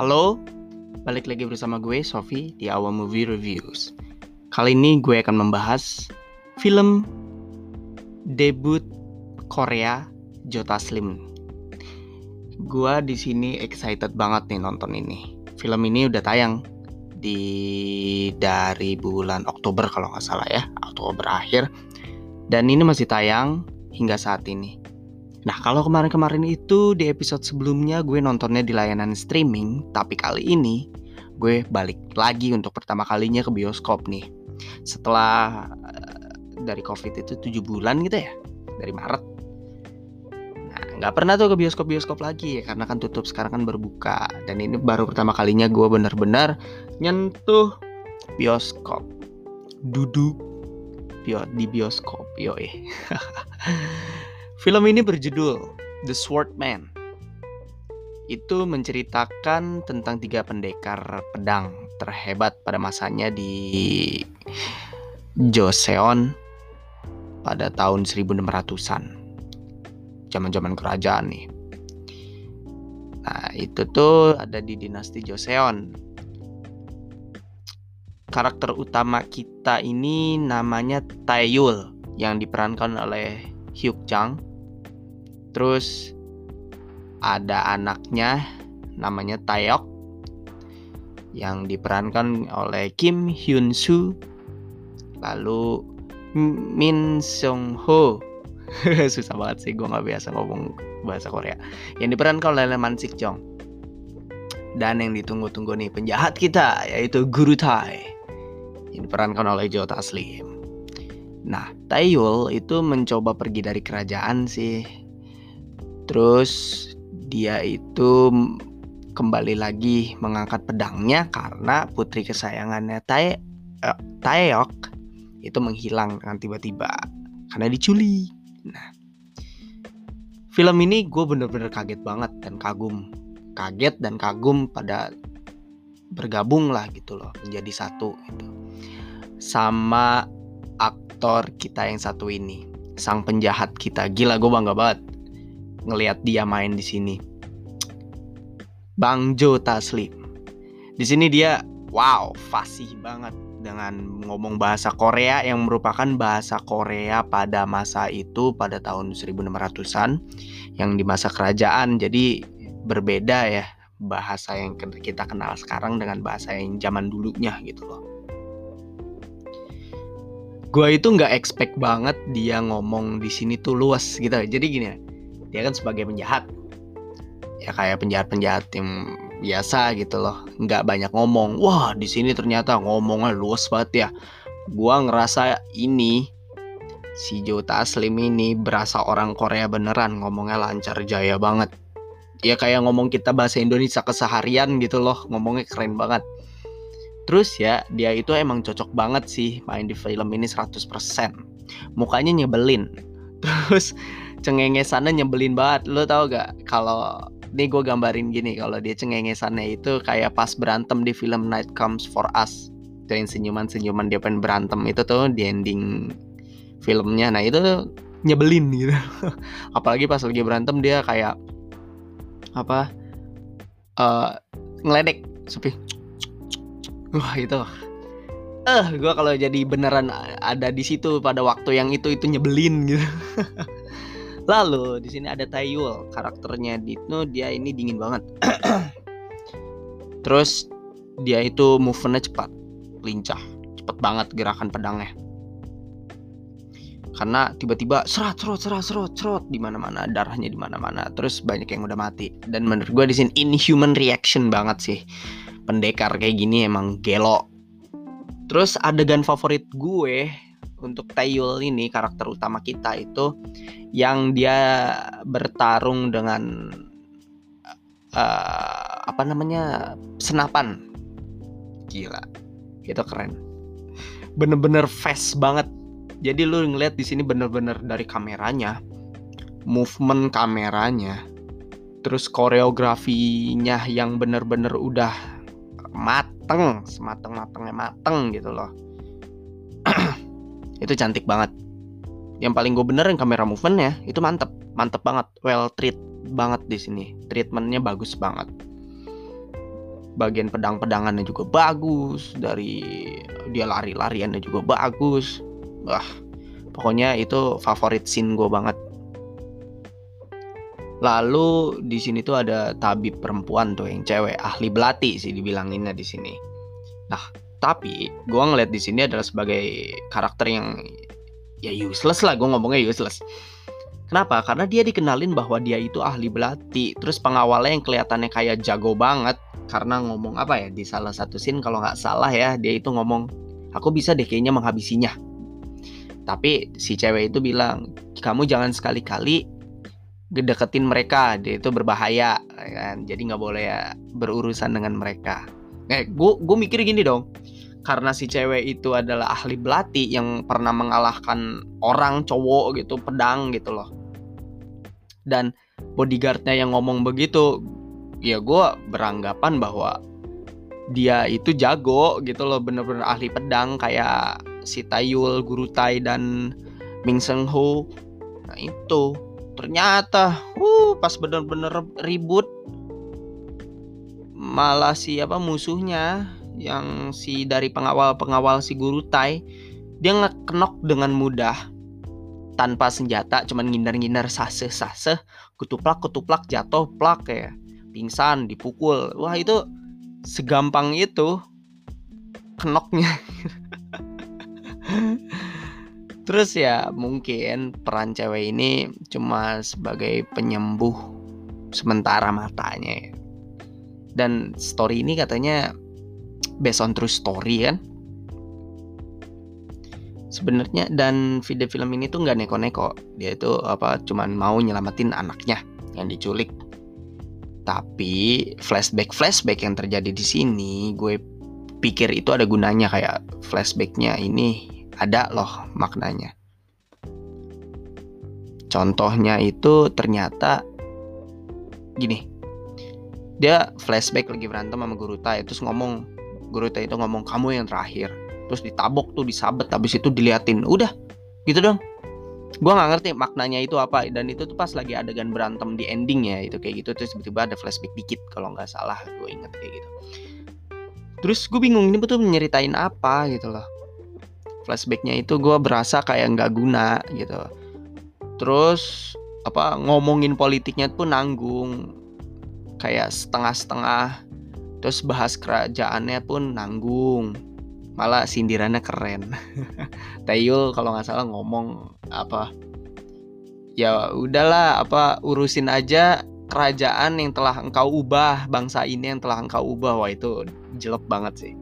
Halo, balik lagi bersama gue Sofi di Awal Movie Reviews. Kali ini gue akan membahas film debut Korea Jota Slim. Gue di sini excited banget nih nonton ini. Film ini udah tayang di dari bulan Oktober kalau nggak salah ya, Oktober akhir. Dan ini masih tayang hingga saat ini. Nah, kalau kemarin-kemarin itu di episode sebelumnya gue nontonnya di layanan streaming, tapi kali ini gue balik lagi untuk pertama kalinya ke bioskop nih. Setelah uh, dari COVID itu 7 bulan gitu ya, dari Maret. Nah, nggak pernah tuh ke bioskop-bioskop lagi ya, karena kan tutup sekarang kan berbuka. Dan ini baru pertama kalinya gue bener-bener nyentuh bioskop. Duduk di bioskop, yoi. Film ini berjudul The Sword Man. Itu menceritakan tentang tiga pendekar pedang terhebat pada masanya di Joseon pada tahun 1600-an. Zaman-zaman kerajaan nih. Nah, itu tuh ada di dinasti Joseon. Karakter utama kita ini namanya Taeyul yang diperankan oleh Hyuk Jang Terus ada anaknya namanya Taeyok yang diperankan oleh Kim Hyun Soo. Lalu Min Sung Ho. Susah banget sih gue nggak biasa ngomong bahasa Korea. Yang diperankan oleh Man Sik Jong. Dan yang ditunggu-tunggu nih penjahat kita yaitu Guru Tai yang diperankan oleh Joe Taslim. Nah, Taeyul itu mencoba pergi dari kerajaan sih Terus dia itu kembali lagi mengangkat pedangnya karena putri kesayangannya Tae eh, Taeyok itu menghilang dengan tiba-tiba karena diculik. Nah, film ini gue bener-bener kaget banget dan kagum, kaget dan kagum pada bergabung lah gitu loh menjadi satu gitu. Sama aktor kita yang satu ini sang penjahat kita. Gila gue bangga banget ngelihat dia main di sini. Bang Jo Taslim. Di sini dia wow, fasih banget dengan ngomong bahasa Korea yang merupakan bahasa Korea pada masa itu pada tahun 1600-an yang di masa kerajaan. Jadi berbeda ya bahasa yang kita kenal sekarang dengan bahasa yang zaman dulunya gitu loh. Gue itu nggak expect banget dia ngomong di sini tuh luas gitu. Jadi gini, dia kan sebagai penjahat. Ya kayak penjahat-penjahat yang biasa gitu loh. Nggak banyak ngomong. Wah di sini ternyata ngomongnya luas banget ya. Gua ngerasa ini si Jota Slim ini berasa orang Korea beneran. Ngomongnya lancar jaya banget. Ya kayak ngomong kita bahasa Indonesia keseharian gitu loh. Ngomongnya keren banget. Terus ya dia itu emang cocok banget sih main di film ini 100% mukanya nyebelin. Terus cengengesannya nyebelin banget. Lo tau gak? Kalau ini gue gambarin gini kalau dia cengengesannya itu kayak pas berantem di film Night Comes for Us. Itu yang senyuman-senyuman dia pengen berantem itu tuh di ending filmnya. Nah itu nyebelin gitu. Apalagi pas lagi berantem dia kayak apa uh, ngeledek sepi. Wah itu. Eh uh, gue kalau jadi beneran ada di situ pada waktu yang itu itu nyebelin gitu Lalu di sini ada Taeyul, karakternya Dino dia ini dingin banget. Terus dia itu movementnya cepat, lincah, cepat banget gerakan pedangnya. Karena tiba-tiba serat serot serot serot serot di mana-mana darahnya di mana-mana. Terus banyak yang udah mati. Dan menurut gue di sini inhuman reaction banget sih. Pendekar kayak gini emang gelo. Terus adegan favorit gue untuk Taeyul ini karakter utama kita itu yang dia bertarung dengan uh, apa namanya senapan. Gila. Itu keren. Bener-bener fast banget. Jadi lu ngeliat di sini bener-bener dari kameranya movement kameranya terus koreografinya yang bener-bener udah mateng semateng matengnya mateng gitu loh itu cantik banget. Yang paling gue bener yang kamera movementnya itu mantep. Mantep banget. Well treat banget di sini. Treatmentnya bagus banget. Bagian pedang-pedangannya juga bagus. Dari dia lari-lariannya juga bagus. Wah pokoknya itu favorit scene gue banget. Lalu di sini tuh ada tabib perempuan tuh yang cewek. Ahli belati sih dibilanginnya di sini. Nah tapi gue ngeliat di sini adalah sebagai karakter yang ya useless lah gue ngomongnya useless Kenapa? Karena dia dikenalin bahwa dia itu ahli belati. Terus pengawalnya yang kelihatannya kayak jago banget karena ngomong apa ya di salah satu scene kalau nggak salah ya dia itu ngomong aku bisa deh kayaknya menghabisinya. Tapi si cewek itu bilang kamu jangan sekali-kali deketin mereka dia itu berbahaya ya kan jadi nggak boleh ya berurusan dengan mereka. Eh, gue gue mikir gini dong. Karena si cewek itu adalah ahli belati yang pernah mengalahkan orang cowok gitu pedang gitu loh. Dan bodyguardnya yang ngomong begitu ya gue beranggapan bahwa dia itu jago gitu loh bener-bener ahli pedang kayak si Tayul, Guru Tai dan Ming Seng Ho. Nah itu. Ternyata uh pas bener-bener ribut malah si apa musuhnya yang si dari pengawal-pengawal si Guru Tai dia ngekenok dengan mudah. Tanpa senjata cuman ngindar-ngindar sase-sase kutuplak-kutuplak jatuh plak kayak pingsan dipukul. Wah itu segampang itu kenoknya. Terus ya mungkin peran cewek ini cuma sebagai penyembuh sementara matanya dan story ini katanya based on true story kan? Sebenarnya dan video film ini tuh nggak neko-neko. Dia itu apa cuman mau nyelamatin anaknya yang diculik. Tapi flashback flashback yang terjadi di sini gue pikir itu ada gunanya. Kayak flashbacknya ini ada loh maknanya. Contohnya itu ternyata gini dia flashback lagi berantem sama guru Tai terus ngomong guru Tai itu ngomong kamu yang terakhir. Terus ditabok tuh disabet habis itu diliatin udah gitu dong. Gue nggak ngerti maknanya itu apa dan itu tuh pas lagi adegan berantem di ending ya itu kayak gitu terus tiba-tiba ada flashback dikit kalau nggak salah gue inget kayak gitu. Terus gue bingung ini betul nyeritain apa gitu loh. Flashbacknya itu gue berasa kayak nggak guna gitu. Terus apa ngomongin politiknya pun nanggung kayak setengah-setengah. Terus bahas kerajaannya pun nanggung. Malah sindirannya keren. Taeyul kalau nggak salah ngomong apa ya udahlah apa urusin aja kerajaan yang telah engkau ubah bangsa ini yang telah engkau ubah. Wah itu jelek banget sih.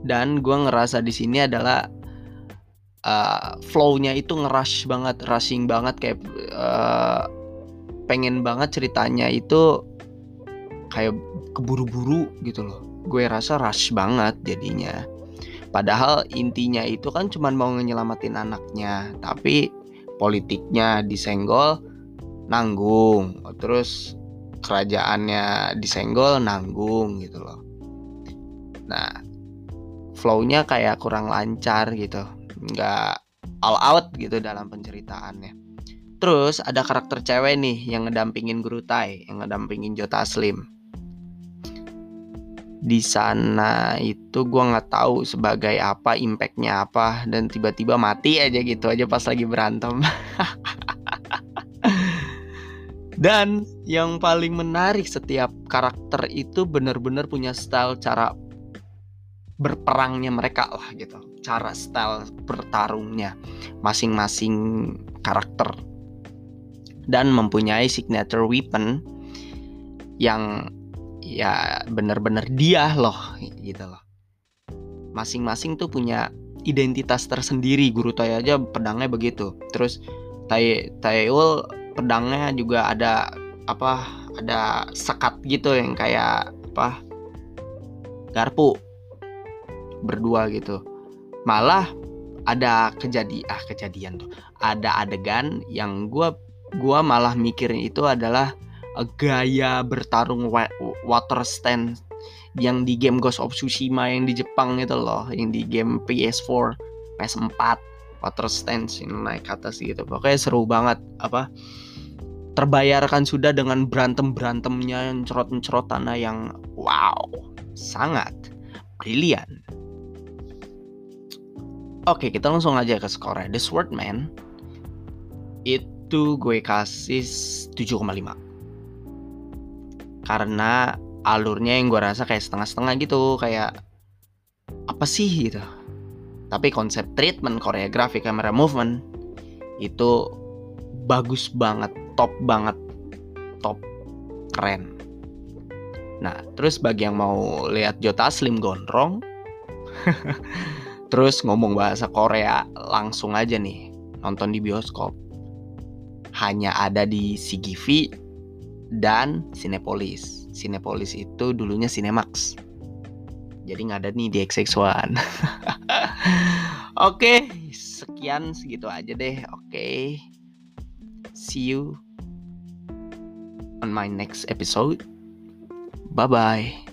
Dan gue ngerasa di sini adalah uh, flow-nya itu ngerush banget rushing banget kayak uh, pengen banget ceritanya itu kayak keburu-buru gitu loh. Gue rasa rush banget jadinya. Padahal intinya itu kan cuma mau nyelamatin anaknya tapi politiknya disenggol nanggung. Terus kerajaannya disenggol nanggung gitu loh. Nah flownya kayak kurang lancar gitu. Nggak all out gitu dalam penceritaannya terus ada karakter cewek nih yang ngedampingin Guru Tai yang ngedampingin Jota Slim. Di sana itu gue nggak tahu sebagai apa impactnya apa dan tiba-tiba mati aja gitu aja pas lagi berantem. Dan yang paling menarik setiap karakter itu benar-benar punya style cara berperangnya mereka lah gitu. Cara style bertarungnya. Masing-masing karakter dan mempunyai signature weapon yang ya bener-bener dia loh gitu loh. Masing-masing tuh punya identitas tersendiri. Guru Tai aja pedangnya begitu. Terus Tai Taiul pedangnya juga ada apa ada sekat gitu yang kayak apa garpu berdua gitu. Malah ada kejadian ah kejadian tuh. Ada adegan yang gua gua malah mikirin itu adalah gaya bertarung water stand yang di game Ghost of Tsushima yang di Jepang itu loh, yang di game PS4, PS4 water stand yang naik ke atas gitu. Pokoknya seru banget apa terbayarkan sudah dengan berantem-berantemnya yang cerot-cerotannya yang wow, sangat brilian. Oke, kita langsung aja ke skornya. The Swordman itu gue kasih 7,5. Karena alurnya yang gue rasa kayak setengah-setengah gitu, kayak apa sih gitu. Tapi konsep treatment koreografi kamera movement itu bagus banget, top banget, top keren. Nah, terus bagi yang mau lihat Jota Slim gondrong, terus ngomong bahasa Korea langsung aja nih nonton di bioskop. Hanya ada di CGV dan Cinepolis. Cinepolis itu dulunya Cinemax. Jadi nggak ada nih di XX1. Oke, sekian segitu aja deh. Oke. See you on my next episode. Bye bye.